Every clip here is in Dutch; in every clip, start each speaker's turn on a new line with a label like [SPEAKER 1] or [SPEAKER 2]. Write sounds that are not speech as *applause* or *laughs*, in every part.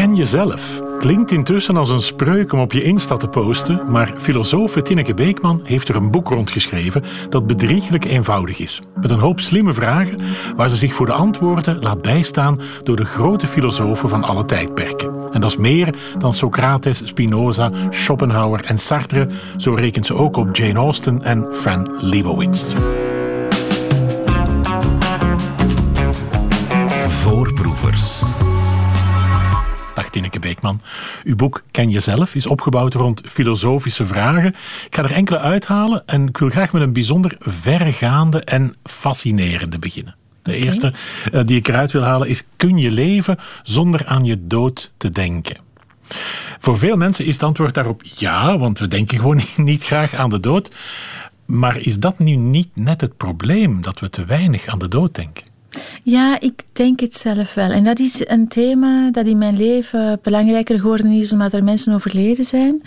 [SPEAKER 1] Ken jezelf klinkt intussen als een spreuk om op je Insta te posten, maar filosoof Tineke Beekman heeft er een boek rondgeschreven dat bedrieglijk eenvoudig is. Met een hoop slimme vragen waar ze zich voor de antwoorden laat bijstaan door de grote filosofen van alle tijdperken. En dat is meer dan Socrates, Spinoza, Schopenhauer en Sartre. Zo rekent ze ook op Jane Austen en Fran Lebowitz.
[SPEAKER 2] Voorproevers.
[SPEAKER 1] Dag Tineke Beekman. Uw boek Ken Jezelf is opgebouwd rond filosofische vragen. Ik ga er enkele uithalen en ik wil graag met een bijzonder vergaande en fascinerende beginnen. De eerste eh, die ik eruit wil halen is: kun je leven zonder aan je dood te denken? Voor veel mensen is het antwoord daarop ja, want we denken gewoon *laughs* niet graag aan de dood. Maar is dat nu niet net het probleem dat we te weinig aan de dood denken?
[SPEAKER 3] Ja, ik denk het zelf wel. En dat is een thema dat in mijn leven belangrijker geworden is omdat er mensen overleden zijn.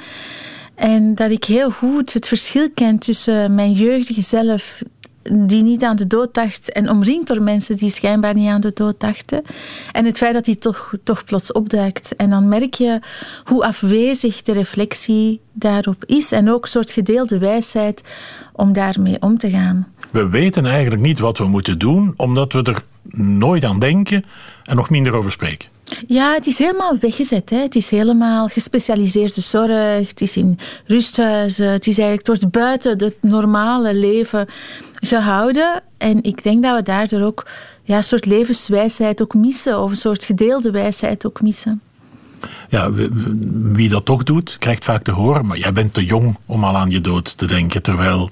[SPEAKER 3] En dat ik heel goed het verschil ken tussen mijn jeugdige zelf, die niet aan de dood dacht en omringd door mensen die schijnbaar niet aan de dood dachten. En het feit dat die toch, toch plots opduikt. En dan merk je hoe afwezig de reflectie daarop is en ook een soort gedeelde wijsheid om daarmee om te gaan.
[SPEAKER 1] We weten eigenlijk niet wat we moeten doen, omdat we er nooit aan denken en nog minder over spreken.
[SPEAKER 3] Ja, het is helemaal weggezet. Hè. Het is helemaal gespecialiseerde zorg. Het is in rusthuizen. Het is eigenlijk door buiten het normale leven gehouden. En ik denk dat we daardoor ook ja, een soort levenswijsheid ook missen. Of een soort gedeelde wijsheid ook missen.
[SPEAKER 1] Ja, wie dat toch doet, krijgt vaak te horen. Maar jij bent te jong om al aan je dood te denken. Terwijl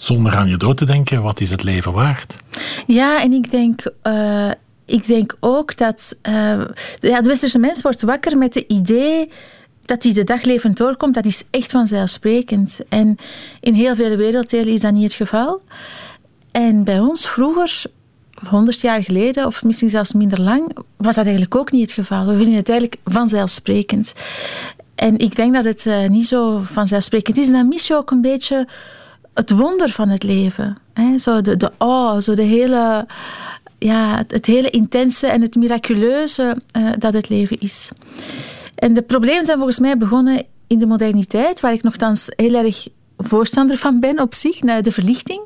[SPEAKER 1] zonder aan je dood te denken, wat is het leven waard?
[SPEAKER 3] Ja, en ik denk, uh, ik denk ook dat uh, ja, de westerse mens wordt wakker met het idee dat hij de dag levend doorkomt. Dat is echt vanzelfsprekend. En in heel veel werelddelen is dat niet het geval. En bij ons vroeger, honderd jaar geleden, of misschien zelfs minder lang, was dat eigenlijk ook niet het geval. We vinden het eigenlijk vanzelfsprekend. En ik denk dat het uh, niet zo vanzelfsprekend is. En dan mis je ook een beetje het wonder van het leven. Hè? Zo de, de oh, zo de hele, ja, het, hele intense en het miraculeuze uh, dat het leven is. En de problemen zijn volgens mij begonnen in de moderniteit, waar ik nogthans heel erg voorstander van ben op zich, naar de verlichting.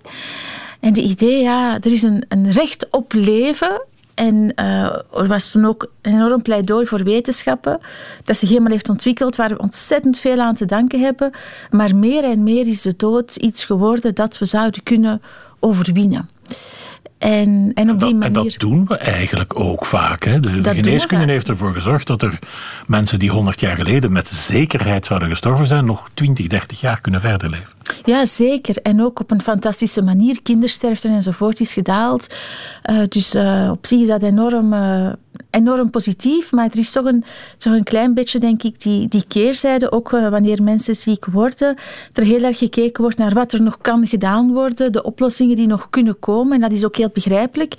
[SPEAKER 3] En de idee, ja, er is een, een recht op leven en uh, er was toen ook een enorm pleidooi voor wetenschappen dat zich helemaal heeft ontwikkeld, waar we ontzettend veel aan te danken hebben. Maar meer en meer is de dood iets geworden dat we zouden kunnen overwinnen. En, en op die manier...
[SPEAKER 1] En dat doen we eigenlijk ook vaak. Hè? De, de geneeskunde heeft ervoor gezorgd dat er mensen die 100 jaar geleden met zekerheid zouden gestorven zijn, nog 20, 30 jaar kunnen verder leven.
[SPEAKER 3] Ja, zeker. En ook op een fantastische manier. Kindersterfte enzovoort is gedaald. Uh, dus uh, op zich is dat enorm, uh, enorm positief. Maar er is toch een, toch een klein beetje, denk ik, die, die keerzijde. Ook wanneer mensen ziek worden. Er heel erg gekeken wordt naar wat er nog kan gedaan worden. De oplossingen die nog kunnen komen. En dat is ook heel begrijpelijk.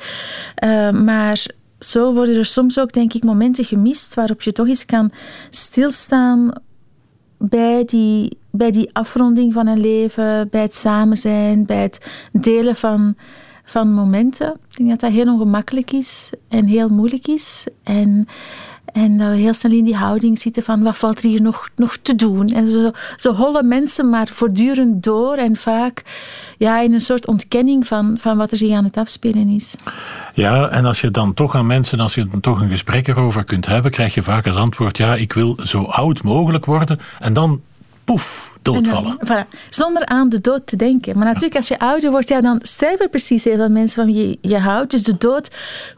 [SPEAKER 3] maar zo worden er soms ook, denk ik, momenten gemist waarop je toch eens kan stilstaan bij die, bij die afronding van een leven, bij het samen zijn, bij het delen van, van momenten. Ik denk dat dat heel ongemakkelijk is en heel moeilijk is. En, en dat we heel snel in die houding zitten van wat valt er hier nog, nog te doen. En zo, zo hollen mensen maar voortdurend door en vaak ja, in een soort ontkenning van, van wat er zich aan het afspelen is.
[SPEAKER 1] Ja, en als je dan toch aan mensen, als je dan toch een gesprek erover kunt hebben, krijg je vaak als antwoord: ja, ik wil zo oud mogelijk worden. En dan poef, doodvallen.
[SPEAKER 3] Zonder aan de dood te denken. Maar natuurlijk, als je ouder wordt, ja, dan sterven precies heel veel mensen van wie je, je houdt. Dus de dood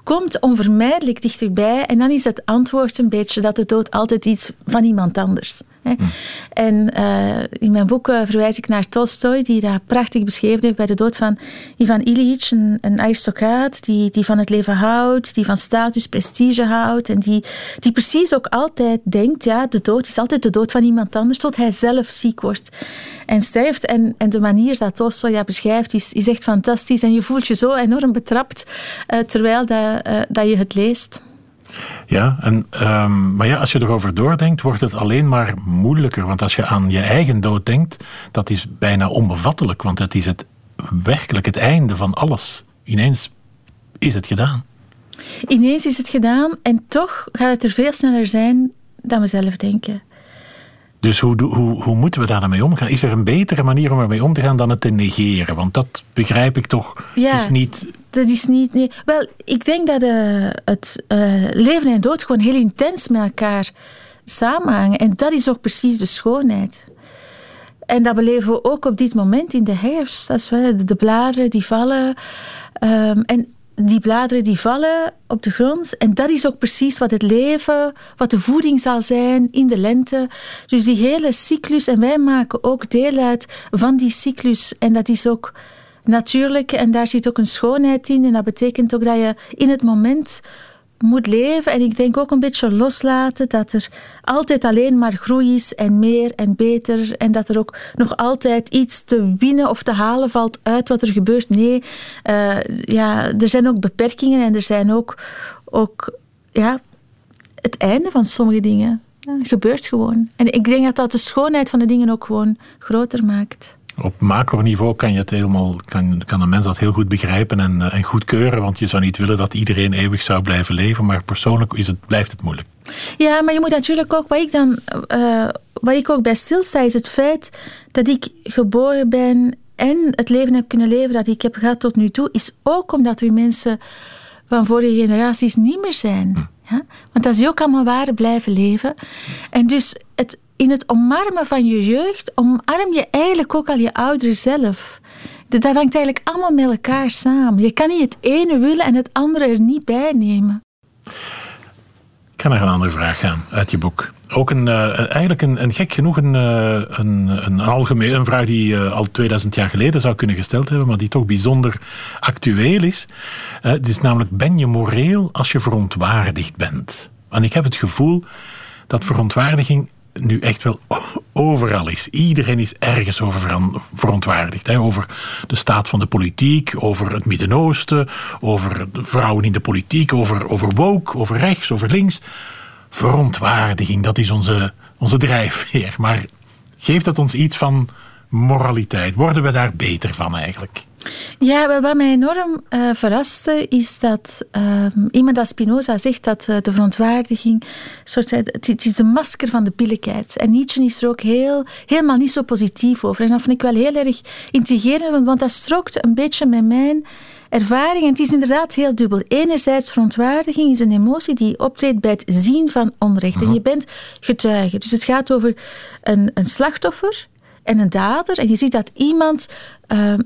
[SPEAKER 3] komt onvermijdelijk dichterbij. En dan is het antwoord een beetje dat de dood altijd iets van iemand anders Hm. En uh, in mijn boek uh, verwijs ik naar Tolstoy, die dat prachtig beschreven heeft bij de dood van Ivan Ilyich, een, een aristocraat die, die van het leven houdt, die van status, prestige houdt en die, die precies ook altijd denkt, ja, de dood is altijd de dood van iemand anders, tot hij zelf ziek wordt en sterft. En, en de manier dat Tolstoy dat beschrijft, is, is echt fantastisch. En je voelt je zo enorm betrapt uh, terwijl dat, dat je het leest.
[SPEAKER 1] Ja, en, um, maar ja, als je erover doordenkt, wordt het alleen maar moeilijker. Want als je aan je eigen dood denkt, dat is bijna onbevattelijk. Want het is het, werkelijk het einde van alles. Ineens is het gedaan.
[SPEAKER 3] Ineens is het gedaan en toch gaat het er veel sneller zijn dan we zelf denken.
[SPEAKER 1] Dus hoe, hoe, hoe moeten we daar dan mee omgaan? Is er een betere manier om ermee om te gaan dan het te negeren? Want dat begrijp ik toch
[SPEAKER 3] Ja.
[SPEAKER 1] is niet...
[SPEAKER 3] Dat is niet. Nee. Wel, ik denk dat eh, het eh, leven en dood gewoon heel intens met elkaar samenhangen. En dat is ook precies de schoonheid. En dat beleven we ook op dit moment in de herfst. Als we de, de bladeren die vallen. ehm, en die bladeren die vallen op de grond. En dat is ook precies wat het leven, wat de voeding zal zijn in de lente. Dus die hele cyclus. En wij maken ook deel uit van die cyclus. En dat is ook natuurlijk. En daar zit ook een schoonheid in. En dat betekent ook dat je in het moment moet leven. En ik denk ook een beetje loslaten dat er altijd alleen maar groei is en meer en beter. En dat er ook nog altijd iets te winnen of te halen valt uit wat er gebeurt. Nee, eh, ja, er zijn ook beperkingen en er zijn ook, ook ja, het einde van sommige dingen. Gebeurt gewoon. En ik denk dat dat de schoonheid van de dingen ook gewoon groter maakt.
[SPEAKER 1] Op macroniveau kan, je het helemaal, kan, kan een mens dat heel goed begrijpen en, eh, en goedkeuren. Want je zou niet willen dat iedereen eeuwig zou blijven leven. Maar persoonlijk is het, blijft het moeilijk.
[SPEAKER 3] Ja, maar je moet natuurlijk ook, wat ik dan, eh, waar ik ook bij stilsta, is het feit dat ik geboren ben en het leven heb kunnen leven dat ik heb gehad tot nu toe, is ook omdat er mensen van vorige generaties niet meer zijn. Ja? Want dat is ook allemaal waren blijven leven. En dus in het omarmen van je jeugd, omarm je eigenlijk ook al je ouder zelf. Dat hangt eigenlijk allemaal met elkaar samen. Je kan niet het ene willen en het andere er niet bij nemen.
[SPEAKER 1] Ik ga naar een andere vraag gaan uit je boek. Ook een, eh, eigenlijk een, een gek genoeg een, eh, een, een een vraag die je al 2000 jaar geleden zou kunnen gesteld hebben, maar die toch bijzonder actueel is. Het is namelijk, ben je moreel als je verontwaardigd bent? En ik heb het gevoel dat verontwaardiging nu echt wel *laughs* overal is. Iedereen is ergens over verontwaardigd. Hè? Over de staat van de politiek, over het Midden-Oosten, over vrouwen in de politiek, over, over woke, over rechts, over links. Verontwaardiging, dat is onze, onze drijfveer. Maar geeft dat ons iets van moraliteit? Worden we daar beter van eigenlijk?
[SPEAKER 3] Ja, wat mij enorm eh, verraste is dat ehm, iemand als Spinoza zegt dat eh, de verontwaardiging, soort, het, het is de masker van de billijkheid. En Nietzsche is er ook heel, helemaal niet zo positief over. En dat vond ik wel heel erg intrigerend, want, dat strookte een beetje met mijn ervaring. En het is inderdaad heel dubbel. Enerzijds, verontwaardiging is een emotie die optreedt bij het zien van onrecht. En je bent getuige. Dus het gaat over een, een slachtoffer en een dader. En je ziet dat iemand ehm,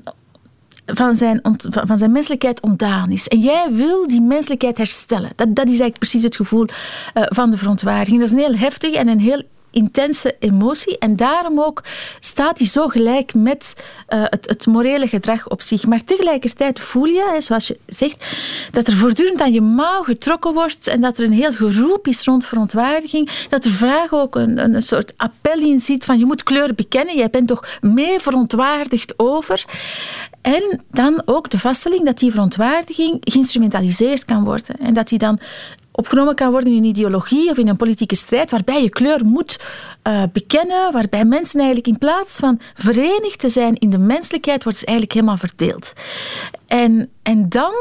[SPEAKER 3] van zijn, van zijn menselijkheid ontdaan is. En jij wil die menselijkheid herstellen. Dat, dat is eigenlijk precies het gevoel eh, van de verontwaardiging. Dat is een heel heftige en een heel intense emotie. En daarom ook staat die zo gelijk met eh, het, het morele gedrag op zich. Maar tegelijkertijd voel je, zoals je zegt, dat er voortdurend aan je mouw getrokken wordt en dat er een heel geroep is rond verontwaardiging. Dat de vraag ook een, een, soort appel in zit van je moet kleur bekennen. Jij bent toch mee verontwaardigd over. En dan ook de vaststelling dat die verontwaardiging geïnstrumentaliseerd kan worden. En dat die dan opgenomen kan worden in een ideologie of in een politieke strijd, waarbij je kleur moet eh, bekennen, waarbij mensen eigenlijk in plaats van verenigd te zijn in de menselijkheid, worden ze eigenlijk helemaal verdeeld. En, en dan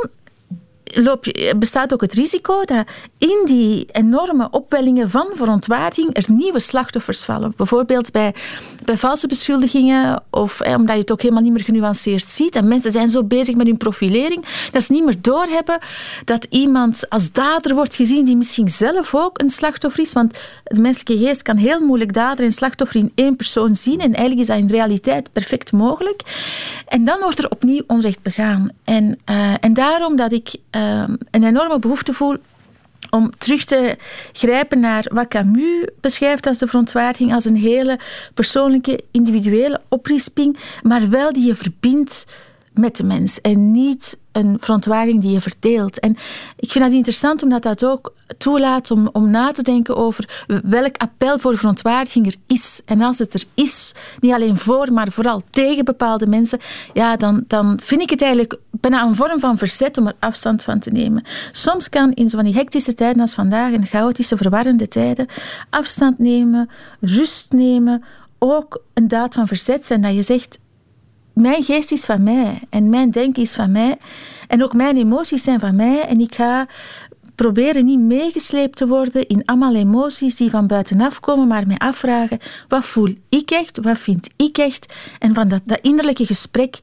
[SPEAKER 3] loop je, bestaat ook het risico dat in die enorme opwellingen van verontwaardiging er nieuwe slachtoffers vallen. Bijvoorbeeld bij, bij valse beschuldigingen of eh, omdat je het ook helemaal niet meer genuanceerd ziet. En mensen zijn zo bezig met hun profilering dat ze niet meer doorhebben dat iemand als dader wordt gezien die misschien zelf ook een slachtoffer is. Want de menselijke geest kan heel moeilijk dader en slachtoffer in één persoon zien. En eigenlijk is dat in realiteit perfect mogelijk. En dan wordt er opnieuw onrecht begaan. En, eh, en daarom dat ik eh, een enorme behoefte voel om terug te grijpen naar wat Camus beschrijft als de verontwaardiging, als een hele persoonlijke, individuele oprisping, maar wel die je verbindt met de mens en niet een verontwaardiging die je verdeelt. En ik vind dat interessant omdat dat ook toelaat om, om na te denken over welk appel voor verontwaardiging er is. En als het er is, niet alleen voor, maar vooral tegen bepaalde mensen, ja, dan, dan vind ik het eigenlijk bijna een vorm van verzet om er afstand van te nemen. Soms kan in zo'n hectische tijden als vandaag, in chaotische, verwarrende tijden, afstand nemen, rust nemen, ook een daad van verzet zijn dat je zegt, mijn geest is van mij en mijn denken is van mij en ook mijn emoties zijn van mij en ik ga proberen niet meegesleept te worden in allemaal emoties die van buitenaf komen, maar mij afvragen, wat voel ik echt, wat vind ik echt? En van dat, dat innerlijke gesprek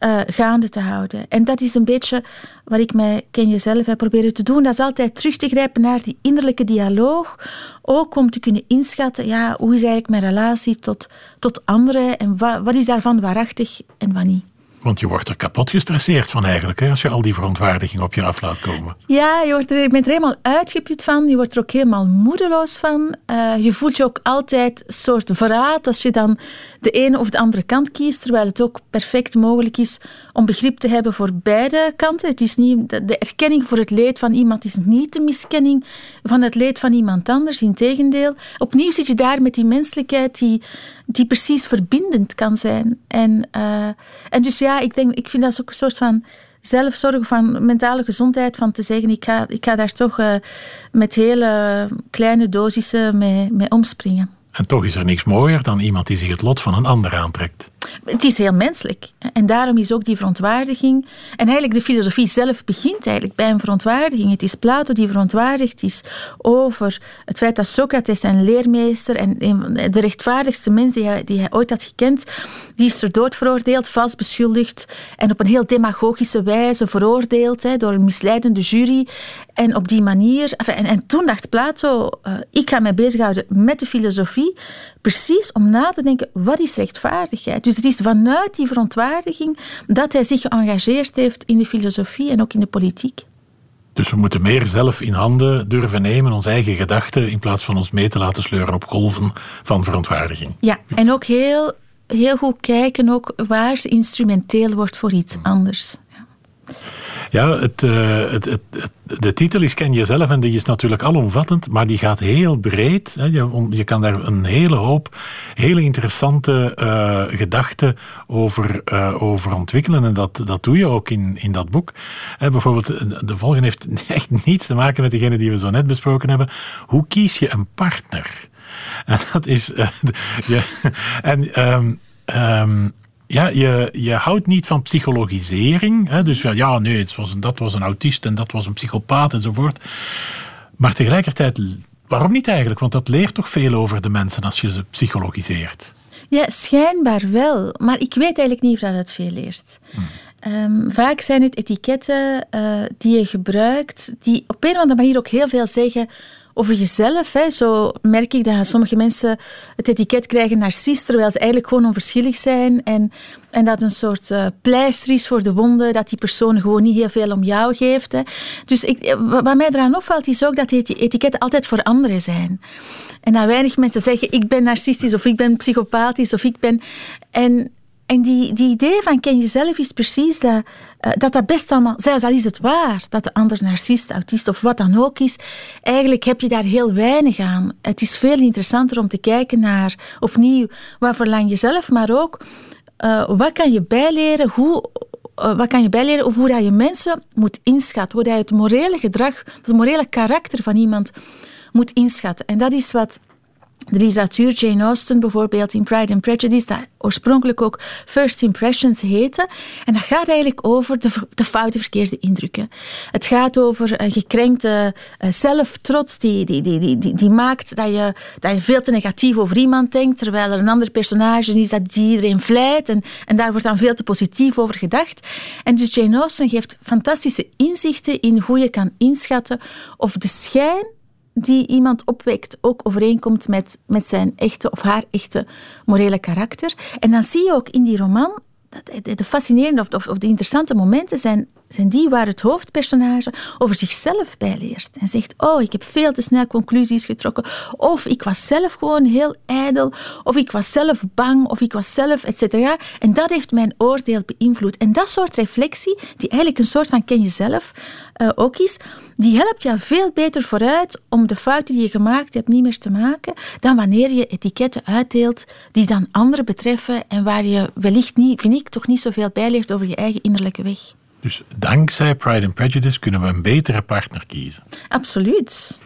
[SPEAKER 3] uh, gaande te houden. En dat is een beetje wat ik mij Ken Jezelf heb proberen te doen. Dat is altijd terug te grijpen naar die innerlijke dialoog. Ook om te kunnen inschatten, ja, hoe is eigenlijk mijn relatie tot, tot anderen en wat, wat is daarvan waarachtig en wat niet.
[SPEAKER 1] Want je wordt er kapot gestresseerd van eigenlijk, hè, als je al die verontwaardiging op je af laat komen.
[SPEAKER 3] Ja, je, wordt er, je bent er helemaal uitgeput van. Je wordt er ook helemaal moedeloos van. Uh, je voelt je ook altijd een soort verraad als je dan de ene of de andere kant kiest, terwijl het ook perfect mogelijk is om begrip te hebben voor beide kanten. Het is niet, de erkenning voor het leed van iemand is niet de miskenning van het leed van iemand anders, integendeel. Opnieuw zit je daar met die menselijkheid die, die precies verbindend kan zijn. En, uh, en dus ja, ik, denk, ik vind dat ook een soort van zelfzorg van mentale gezondheid, van te zeggen, ik ga, ik ga daar toch uh, met hele kleine dosissen mee, mee omspringen.
[SPEAKER 1] En toch is er niks mooier dan iemand die zich het lot van een ander aantrekt.
[SPEAKER 3] Het is heel menselijk. En daarom is ook die verontwaardiging. En eigenlijk de filosofie zelf begint eigenlijk bij een verontwaardiging. Het is Plato die verontwaardigd is over het feit dat Socrates zijn leermeester en de rechtvaardigste mens die hij, ooit had gekend, die is ter dood veroordeeld, vals beschuldigd en op een heel demagogische wijze veroordeeld hè, door een misleidende jury. En op die manier. En, en toen dacht Plato: uh, ik ga mij bezighouden met de filosofie, precies om na te denken: wat is rechtvaardigheid? Dus het is vanuit die verontwaardiging dat hij zich geëngageerd heeft in de filosofie en ook in de politiek.
[SPEAKER 1] Dus we moeten meer zelf in handen durven nemen, onze eigen gedachten, in plaats van ons mee te laten sleuren op golven van verontwaardiging.
[SPEAKER 3] Ja, en ook heel, heel goed kijken ook waar ze instrumenteel wordt voor iets anders.
[SPEAKER 1] Ja, het, uh, het, het, de titel is Ken jezelf en die is natuurlijk alomvattend, maar die gaat heel breed. Hè. Je, je, kan daar een hele hoop hele interessante uh, gedachten over, uh, over ontwikkelen en dat, dat doe je ook in, in dat boek. Hè, bijvoorbeeld, de volgende heeft *laughs* echt niets te maken met degene die we zo net besproken hebben. Hoe kies je een partner? En dat is... *laughs* en... Um, um, ja, je, je houdt niet van psychologisering. Hè? Dus ja, nee, het was een, dat was een autist en dat was een psychopaat enzovoort. Maar tegelijkertijd, waarom niet eigenlijk? Want dat leert toch veel over de mensen als je ze psychologiseert.
[SPEAKER 3] Ja, schijnbaar wel. Maar ik weet eigenlijk niet of dat het veel leert. Hmm. Um, vaak zijn het etiketten uh, die je gebruikt, die op een of andere manier ook heel veel zeggen over jezelf. Hè. Zo merk ik dat sommige mensen het etiket krijgen narcist, terwijl ze eigenlijk gewoon onverschillig zijn. En, en dat een soort uh, pleister is voor de wonden, dat die persoon gewoon niet heel veel om jou geeft. Hè. Dus ik, wat mij eraan opvalt, is ook dat die etiketten altijd voor anderen zijn. En dat weinig mensen zeggen, ik ben narcistisch, of ik ben psychopathisch, of ik ben... En, en die, die idee van ken jezelf is precies dat, uh, dat dat best allemaal, zelfs al is het waar, dat de ander narcist, autist of wat dan ook is, eigenlijk heb je daar heel weinig aan. Het is veel interessanter om te kijken naar, opnieuw, wat verlang je zelf, maar ook uh, wat kan je bijleren, hoe, uh, wat kan je bijleren over hoe dat je mensen moet inschatten, hoe dat je het morele gedrag, het morele karakter van iemand moet inschatten. En dat is wat de literatuur, Jane Austen bijvoorbeeld in Pride and Prejudice, dat oorspronkelijk ook First Impressions heette. En dat gaat eigenlijk over de, de foute, verkeerde indrukken. Het gaat over een gekrenkte uh, zelftrots die, die, die, die, die, maakt dat je, dat je veel te negatief over iemand denkt, terwijl er een ander personage is dat die iedereen vlijt. En, en daar wordt dan veel te positief over gedacht. En dus Jane Austen geeft fantastische inzichten in hoe je kan inschatten of de schijn die iemand opwekt ook overeenkomt met, met zijn echte of haar echte morele karakter. En dan zie je ook in die roman dat de fascinerende of, of, de interessante momenten zijn, zijn die waar het hoofdpersonage over zichzelf bijleert. En zegt, oh, ik heb veel te snel conclusies getrokken. Of ik was zelf gewoon heel ijdel. Of ik was zelf bang. Of ik was zelf, et cetera. En dat heeft mijn oordeel beïnvloed. En dat soort reflectie, die eigenlijk een soort van ken jezelf uh, ook is, die helpt je veel beter vooruit om de fouten die je gemaakt hebt niet meer te maken, dan wanneer je etiketten uitdeelt die dan anderen betreffen en waar je wellicht niet, vind ik, toch niet zoveel bijleert over je eigen innerlijke weg.
[SPEAKER 1] Dus dankzij Pride and Prejudice kunnen we een betere partner kiezen.
[SPEAKER 3] Absoluut.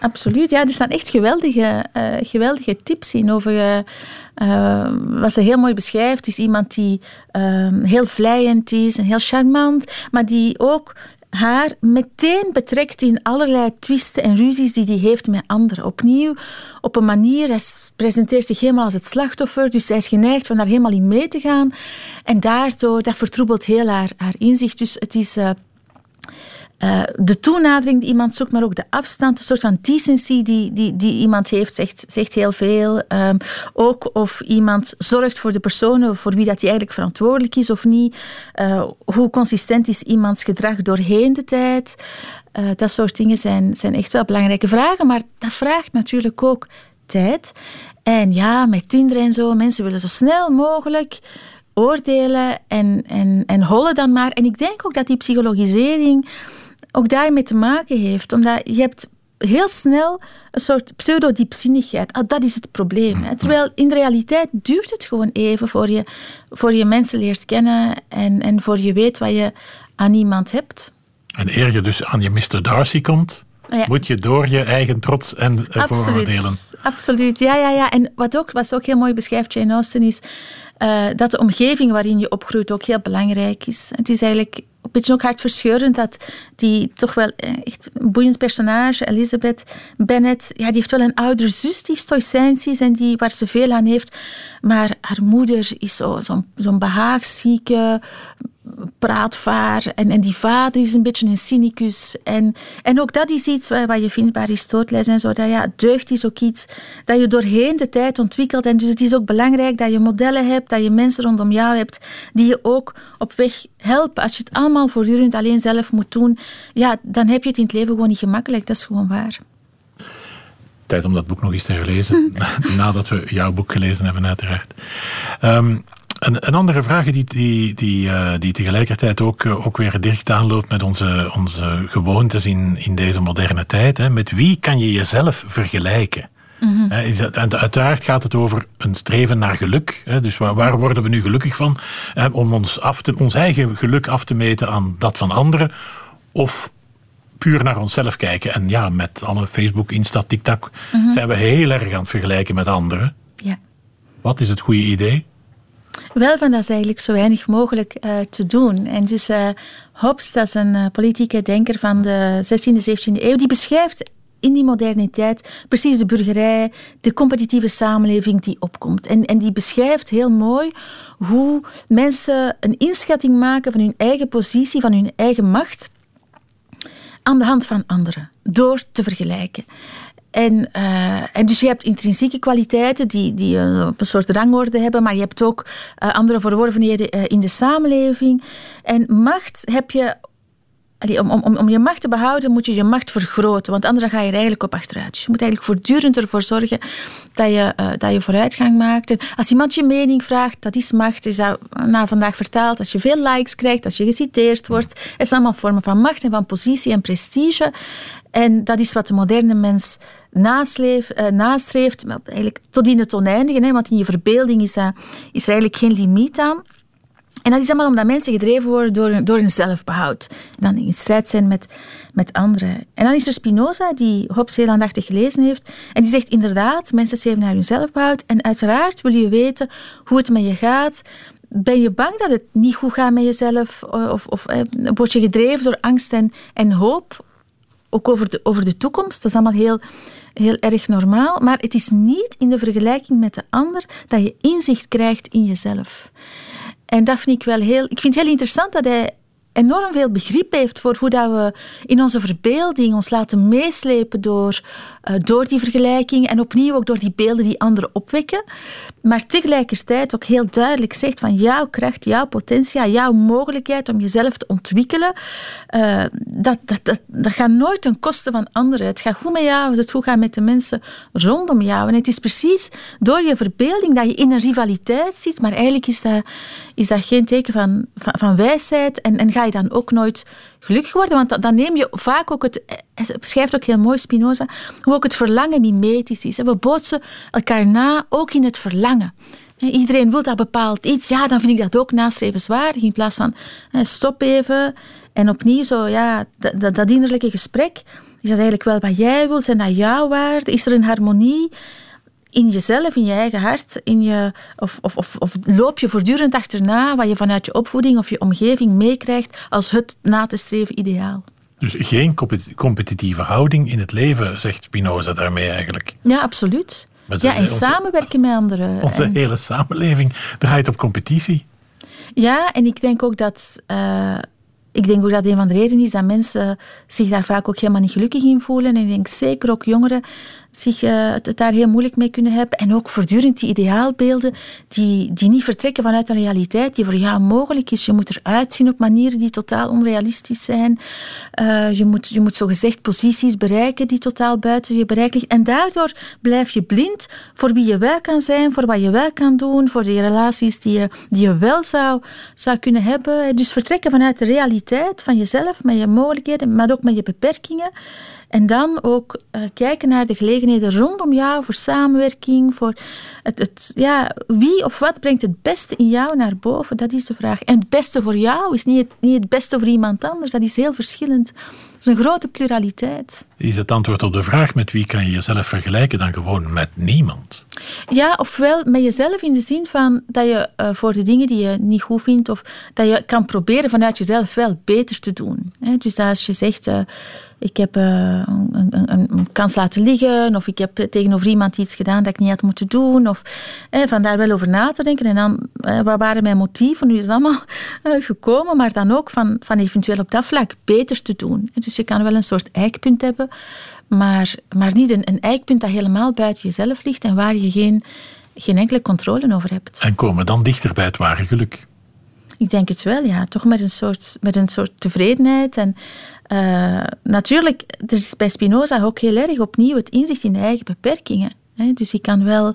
[SPEAKER 3] Absoluut, ja, er staan echt geweldige, uh, geweldige tips in over. Uh, wat ze heel mooi beschrijft, is iemand die uh, heel vlijend is en heel charmant, maar die ook haar meteen betrekt in allerlei twisten en ruzies die hij heeft met anderen. Opnieuw, op een manier, hij presenteert zich helemaal als het slachtoffer, dus hij is geneigd van daar helemaal in mee te gaan. En daardoor, dat vertroebelt heel haar, haar inzicht. Dus het is... Uh, uh, de toenadering die iemand zoekt, maar ook de afstand, een soort van decency die, die, iemand heeft, zegt, zegt heel veel. Um, ook of iemand zorgt voor de personen voor wie dat hij eigenlijk verantwoordelijk is of niet. Uh, hoe consistent is iemands gedrag doorheen de tijd. Uh, dat soort dingen zijn, zijn echt wel belangrijke vragen, maar dat vraagt natuurlijk ook tijd. En ja, met Tinder en zo, mensen willen zo snel mogelijk oordelen en, en, en hollen dan maar. En ik denk ook dat die psychologisering ook daarmee te maken heeft. Omdat je hebt heel snel een soort pseudo-diepzinnigheid. Ah, dat is het probleem. Hè. Terwijl in de realiteit duurt het gewoon even voor je, voor je mensen leert kennen en, en voor je weet wat je aan iemand hebt.
[SPEAKER 1] En eer je dus aan je Mr. Darcy komt, ah, moet je door je eigen trots en uh, vooroordelen.
[SPEAKER 3] Absoluut, ja, ja, ja. En wat ook, wat ook heel mooi beschrijft Jane Austen is uh, dat de omgeving waarin je opgroeit ook heel belangrijk is. Het is eigenlijk beetje ook hartverscheurend dat die toch wel eh, echt boeiend personage, Elizabeth Bennet, ja, die heeft wel een oudere zus die stoïcijns is en die, waar ze veel aan heeft. Maar haar moeder is zo'n zo, zo behaagzieke, praatvaar. En, en die vader is een beetje een cynicus. En, en ook dat is iets wat, je vindt bij Aristoteles en zo. Dat ja, deugd is ook iets dat je doorheen de tijd ontwikkelt. En dus het is ook belangrijk dat je modellen hebt, dat je mensen rondom jou hebt die je ook op weg helpen. Als je het allemaal voortdurend alleen zelf moet doen, ja, dan heb je het in het leven gewoon niet gemakkelijk. Dat is gewoon waar.
[SPEAKER 1] Tijd om dat boek nog eens te herlezen. *laughs* Nadat we jouw boek gelezen hebben, uiteraard. Um, een, een, andere vraag die, die, die, uh, die tegelijkertijd ook, uh, ook weer dicht aanloopt met onze, onze gewoontes in, in deze moderne tijd. Hè. Met wie kan je jezelf vergelijken? Mm -hmm. is het, en uiteraard gaat het over een streven naar geluk. Hè. Dus waar, waar, worden we nu gelukkig van? om ons, af te, ons eigen geluk af te meten aan dat van anderen. Of puur naar onszelf kijken. En ja, met alle Facebook, Insta, TikTok mm -hmm. zijn we heel erg aan het vergelijken met anderen.
[SPEAKER 3] Ja.
[SPEAKER 1] Wat is het goede idee?
[SPEAKER 3] Wel van dat is eigenlijk zo weinig mogelijk uh, te doen. En dus uh, Hobbes, dat is een uh, politieke denker van de 16e, 17e eeuw, die beschrijft in die moderniteit precies de burgerij, de competitieve samenleving die opkomt. En, en die beschrijft heel mooi hoe mensen een inschatting maken van hun eigen positie, van hun eigen macht, aan de hand van anderen, door te vergelijken. En, uh, en dus je hebt intrinsieke kwaliteiten die, die een soort rangorde hebben, maar je hebt ook uh, andere verworvenheden in de samenleving. En macht heb je om, om, om je macht te behouden moet je je macht vergroten, want anders ga je er eigenlijk op achteruit. Dus je moet eigenlijk voortdurend ervoor zorgen dat je, dat je vooruitgang maakt. Als iemand je mening vraagt, dat is macht, is dat na vandaag vertaald. Als je veel likes krijgt, als je geciteerd wordt, het zijn allemaal vormen van macht en van positie en prestige. En dat is wat de moderne mens nasleef, uh, nastreeft, eigenlijk tot in het oneindige, hè, want in je verbeelding is, dat, is er eigenlijk geen limiet aan. En dat is allemaal omdat mensen gedreven worden door, door een zelfbehoud. En dan in strijd zijn met, met anderen. En dan is er Spinoza, die Hobbes heel aandachtig gelezen heeft. En die zegt inderdaad, mensen streven naar hun zelfbehoud. En uiteraard wil je weten hoe het met je gaat. Ben je bang dat het niet goed gaat met jezelf? Of, of eh, word je gedreven door angst en, en hoop? Ook over de, over de toekomst. Dat is allemaal heel, heel erg normaal. Maar het is niet in de vergelijking met de ander dat je inzicht krijgt in jezelf. En dat vind ik wel heel... Ik vind het heel interessant dat hij enorm veel begrip heeft voor hoe dat we in onze verbeelding ons laten meeslepen door, uh, door die vergelijking en opnieuw ook door die beelden die anderen opwekken. Maar tegelijkertijd ook heel duidelijk zegt van jouw kracht, jouw potentie, jouw mogelijkheid om jezelf te ontwikkelen, uh, dat, dat, dat, dat gaat nooit ten koste van anderen. Het gaat goed met jou, het goed gaat met de mensen rondom jou. En het is precies door je verbeelding dat je in een rivaliteit zit, maar eigenlijk is dat, is dat geen teken van, van, van wijsheid en, en dan ook nooit gelukkig worden. Want dan neem je vaak ook het, hij beschrijft ook heel mooi Spinoza, hoe ook het verlangen mimetisch is. We bootsen elkaar na, ook in het verlangen. Iedereen wil dat bepaald iets. Ja, dan vind ik dat ook nastrevenswaardig. In plaats van stop even en opnieuw zo, ja, dat, dat innerlijke gesprek. Is dat eigenlijk wel wat jij wil? Zijn dat jouw waarden? Is er een harmonie? In jezelf, in je eigen hart, in je, of, of, of, of loop je voortdurend achterna wat je vanuit je opvoeding of je omgeving meekrijgt als het na te streven ideaal.
[SPEAKER 1] Dus geen competitieve houding in het leven, zegt Spinoza daarmee eigenlijk.
[SPEAKER 3] Ja, absoluut. Ja, en samenwerken met anderen. *laughs*
[SPEAKER 1] Onze hele samenleving draait op competitie.
[SPEAKER 3] Ja, en ik denk ook dat. Uh, ik denk ook dat een van de redenen is dat mensen zich daar vaak ook helemaal niet gelukkig in voelen. En ik denk zeker ook jongeren zich uh, het daar heel moeilijk mee kunnen hebben. En ook voortdurend die ideaalbeelden die, die niet vertrekken vanuit een realiteit die voor jou mogelijk is. Je moet eruit zien op manieren die totaal onrealistisch zijn. Uh, je, moet, je moet zogezegd posities bereiken die totaal buiten je bereik liggen. En daardoor blijf je blind voor wie je wel kan zijn, voor wat je wel kan doen, voor die relaties die je, die je wel zou, zou kunnen hebben. Dus vertrekken vanuit de realiteit van jezelf, met je mogelijkheden, maar ook met je beperkingen. En dan ook uh, kijken naar de gelegenheden rondom jou voor samenwerking, voor het, het, ja, wie of wat brengt het beste in jou naar boven, dat is de vraag. En het beste voor jou is niet het, niet het beste voor iemand anders, dat is heel verschillend. Dat is een grote pluraliteit.
[SPEAKER 1] Is het antwoord op de vraag met wie kan je jezelf vergelijken dan gewoon met niemand?
[SPEAKER 3] Ja, ofwel met jezelf in de zin van dat je uh, voor de dingen die je niet goed vindt, of dat je kan proberen vanuit jezelf wel beter te doen. Dus als je zegt, uh, ik heb uh, een, een, een, kans laten liggen, of ik heb tegenover iemand iets gedaan dat ik niet had moeten doen, of van daar wel over na te denken. En dan, wat waren mijn motieven? Nu is het allemaal gekomen, maar dan ook van, van eventueel op dat vlak beter te doen. Dus je kan wel een soort eikpunt hebben, maar, maar niet een, een eikpunt dat helemaal buiten jezelf ligt en waar je geen, geen enkele controle over hebt.
[SPEAKER 1] En komen dan dichter bij het ware geluk?
[SPEAKER 3] Ik denk het wel, ja. Toch met een soort, met een soort tevredenheid. En uh, natuurlijk, er is bij Spinoza ook heel erg opnieuw het inzicht in de eigen beperkingen. Dus ik kan wel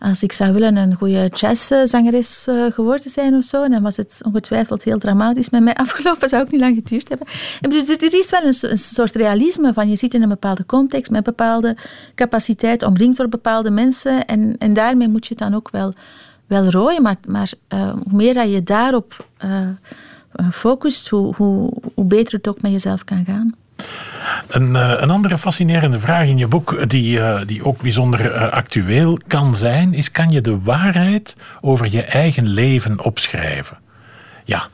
[SPEAKER 3] als ik zou willen een goede jazzzangeres uh, geworden zijn of zo, dan was het ongetwijfeld heel dramatisch met mij *laughs* afgelopen, zou ook niet lang geduurd hebben. En dus er is wel een, soort realisme van je zit in een bepaalde context met bepaalde capaciteit, omringd door bepaalde mensen en, en daarmee moet je het dan ook wel, wel rooien. Maar, maar uh, hoe meer dat je daarop uh, focust, hoe, hoe beter het ook met jezelf kan gaan.
[SPEAKER 1] Een, eh, een, andere fascinerende vraag in je boek, die, eh, die ook bijzonder eh, actueel kan zijn, is: kan je de waarheid over je eigen leven opschrijven? Ja,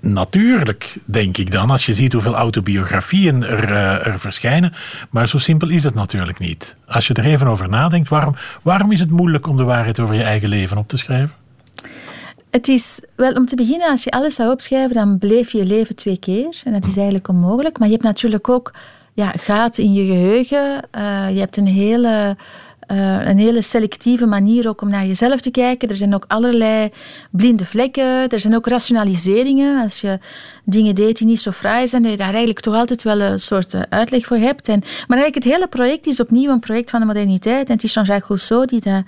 [SPEAKER 1] natuurlijk, denk ik dan, als je ziet hoeveel autobiografieën er, er verschijnen. Maar zo simpel is het natuurlijk niet. Als je er even over nadenkt, waarom, waarom is het moeilijk om de waarheid over je eigen leven op te schrijven?
[SPEAKER 3] Het is, wel om te beginnen, als je alles zou opschrijven, dan bleef je leven twee keer. En dat is eigenlijk onmogelijk. Maar je hebt natuurlijk ook ja, gaten in je geheugen. Uh, je hebt een hele uh, een hele selectieve manier ook om naar jezelf te kijken. Er zijn ook allerlei blinde vlekken. Er zijn ook rationaliseringen. Als je dingen deed die niet zo fraai zijn, dat je daar eigenlijk toch altijd wel een soort eh, uitleg voor hebt. En, maar eigenlijk het hele project is opnieuw een project van de moderniteit. En het is Jean-Jacques Rousseau die dat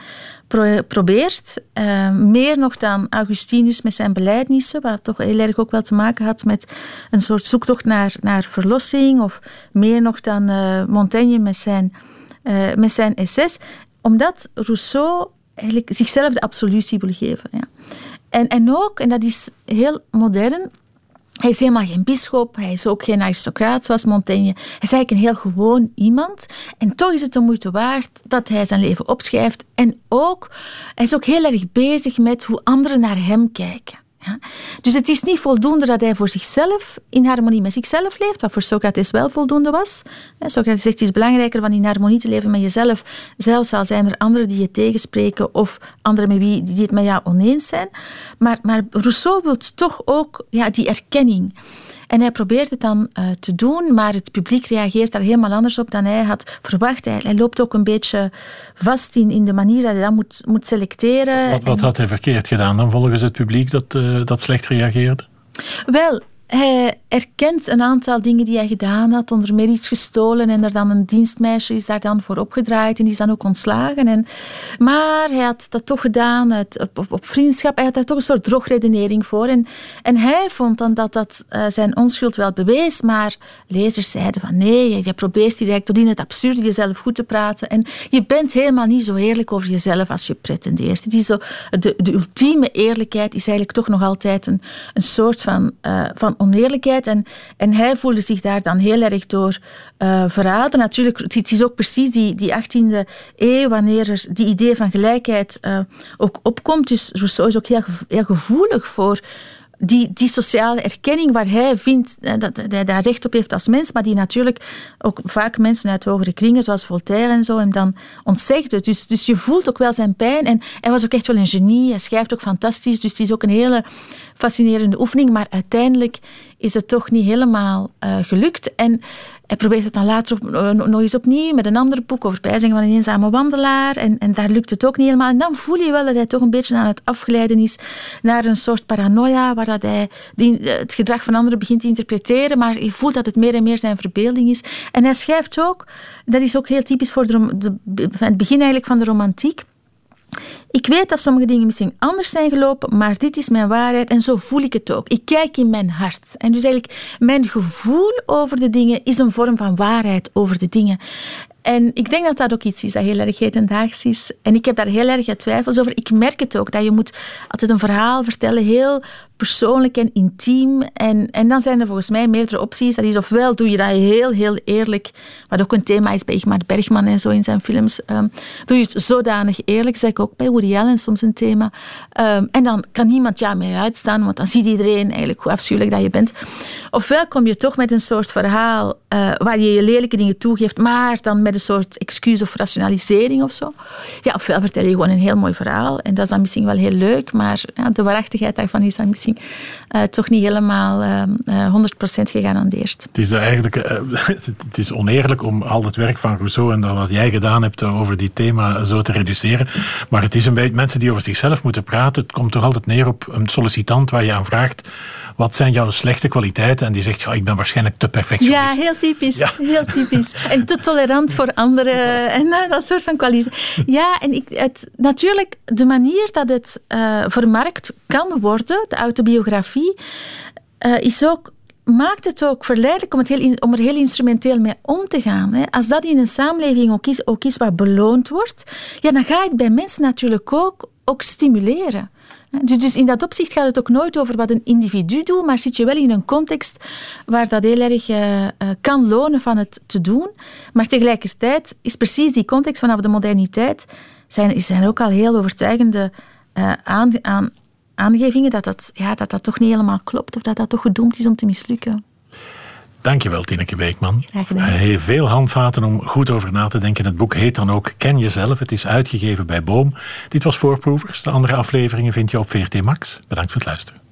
[SPEAKER 3] probeert. Uh, meer nog dan Augustinus met zijn beleidnissen, wat toch heel erg ook wel te maken had met een soort zoektocht naar, naar verlossing. Of meer nog dan uh, Montaigne met zijn uh, met zijn essays, omdat Rousseau eigenlijk zichzelf de absolutie wil geven. Ja. En, en ook, en dat is heel modern, hij is helemaal geen bischop, hij is ook geen aristocraat zoals Montaigne. Hij is eigenlijk een heel gewoon iemand. En toch is het de moeite waard dat hij zijn leven opschrijft. En ook, hij is ook heel erg bezig met hoe anderen naar hem kijken. Ja. Dus het is niet voldoende dat hij voor zichzelf in harmonie met zichzelf leeft, wat voor Socrates wel voldoende was. Socrates zegt het is belangrijker van in harmonie te leven met jezelf, zelfs al zijn er anderen die je tegenspreken of anderen met wie, die het met jou oneens zijn. Maar, maar Rousseau wil toch ook ja, die erkenning. En hij probeert het dan uh, te doen, maar het publiek reageert daar helemaal anders op dan hij had verwacht. Hij, hij loopt ook een beetje vast in, in de manier dat hij dat moet, moet selecteren.
[SPEAKER 1] Wat, wat had hij verkeerd gedaan dan volgens het publiek dat, uh, dat slecht reageerde?
[SPEAKER 3] Wel, hij erkent een aantal dingen die hij gedaan had, onder meer iets gestolen en er dan een dienstmeisje is daar dan voor opgedraaid en die is dan ook ontslagen. En, maar hij had dat toch gedaan op, op, op, vriendschap, hij had daar toch een soort drogredenering voor. En, en hij vond dan dat dat uh, zijn onschuld wel bewees, maar lezers zeiden van nee, je probeert direct tot in het absurde jezelf goed te praten en je bent helemaal niet zo eerlijk over jezelf als je pretendeert. Is zo, de, de ultieme eerlijkheid is eigenlijk toch nog altijd een, een soort van, uh, van oneerlijkheid En, en hij voelde zich daar dan heel erg door uh, verraden. Natuurlijk, het is ook precies die, die 18e eeuw, wanneer er die idee van gelijkheid uh, ook opkomt. Dus Rousseau is ook heel, heel gevoelig voor die, die sociale erkenning waar hij vindt eh, dat hij daar recht op heeft als mens, maar die natuurlijk ook vaak mensen uit hogere kringen, zoals Voltaire en zo, hem dan ontzegde. Dus, dus je voelt ook wel zijn pijn. En hij was ook echt wel een genie. Hij schrijft ook fantastisch. Dus het is ook een hele fascinerende oefening. Maar uiteindelijk is het toch niet helemaal uh, gelukt. En hij probeert het dan later op, eh, nog eens opnieuw met een ander boek over bijzingen van een eenzame wandelaar. En, en daar lukt het ook niet helemaal. En dan voel je wel dat hij toch een beetje aan het afgeleiden is naar een soort paranoia, waar dat hij eh, het gedrag van anderen begint te interpreteren. Maar je voelt dat het meer en meer zijn verbeelding is. En hij schrijft ook, dat is ook heel typisch voor de, het begin eigenlijk van de romantiek. Ik weet dat sommige dingen misschien anders zijn gelopen, maar dit is mijn waarheid en zo voel ik het ook. Ik kijk in mijn hart. En dus eigenlijk, mijn gevoel over de dingen is een vorm van waarheid over de dingen. En ik denk dat dat ook iets is dat heel erg hedendaags is. En ik heb daar heel erg twijfels over. Ik merk het ook, dat je moet altijd een verhaal vertellen, heel persoonlijk en intiem. En, en dan zijn er volgens mij meerdere opties. Dat is ofwel doe je dat heel, heel eerlijk, wat ook een thema is bij Igmar Bergman en zo in zijn films. Um, doe je het zodanig eerlijk, zeg ik ook bij Woody Allen soms een thema. Um, en dan kan niemand jou meer uitstaan, want dan ziet iedereen eigenlijk hoe afschuwelijk dat je bent. Ofwel kom je toch met een soort verhaal uh, waar je je lelijke dingen toegeeft, maar dan met een soort excuus of rationalisering of zo. Ja, ofwel vertel je gewoon een heel mooi verhaal en dat is dan misschien wel heel leuk, maar ja, de waarachtigheid daarvan is dan misschien uh, toch niet helemaal uh, uh, 100% gegarandeerd.
[SPEAKER 1] Het is eigenlijk eh, *laughs* het is oneerlijk om al het werk van Rousseau en wat jij gedaan hebt over die thema zo te reduceren. Maar het is een beetje mensen die over zichzelf moeten praten. Het komt toch altijd neer op een sollicitant waar je aan vraagt wat zijn jouw slechte kwaliteiten? En die zegt, ja, ik ben waarschijnlijk te perfectionist.
[SPEAKER 3] Ja, heel typisch. Ja. Heel typisch. En te tolerant voor anderen. En nou, dat soort van kwaliteit. Ja, en ik, het, natuurlijk, de manier dat het uh, vermarkt kan worden, de autobiografie, uh, is ook maakt het ook verleidelijk om, het heel, om er heel instrumenteel mee om te gaan. Hè. Als dat in een samenleving ook is, ook is wat beloond wordt, ja, dan ga je het bij mensen natuurlijk ook, ook stimuleren. Dus, dus in dat opzicht gaat het ook nooit over wat een individu doet, maar zit je wel in een context waar dat heel erg uh, kan lonen van het te doen. Maar tegelijkertijd is precies die context vanaf de moderniteit, zijn, zijn ook al heel overtuigende uh, aan, aan, aangevingen dat dat, ja, dat dat toch niet helemaal klopt of dat dat toch gedoemd is om te mislukken.
[SPEAKER 1] Dankjewel, Tineke Beekman. Hij heeft veel handvaten om goed over na te denken. Het boek heet dan ook Ken Jezelf. Het is uitgegeven bij Boom. Dit was Voorproevers. De andere afleveringen vind je op VRT Max. Bedankt voor het luisteren.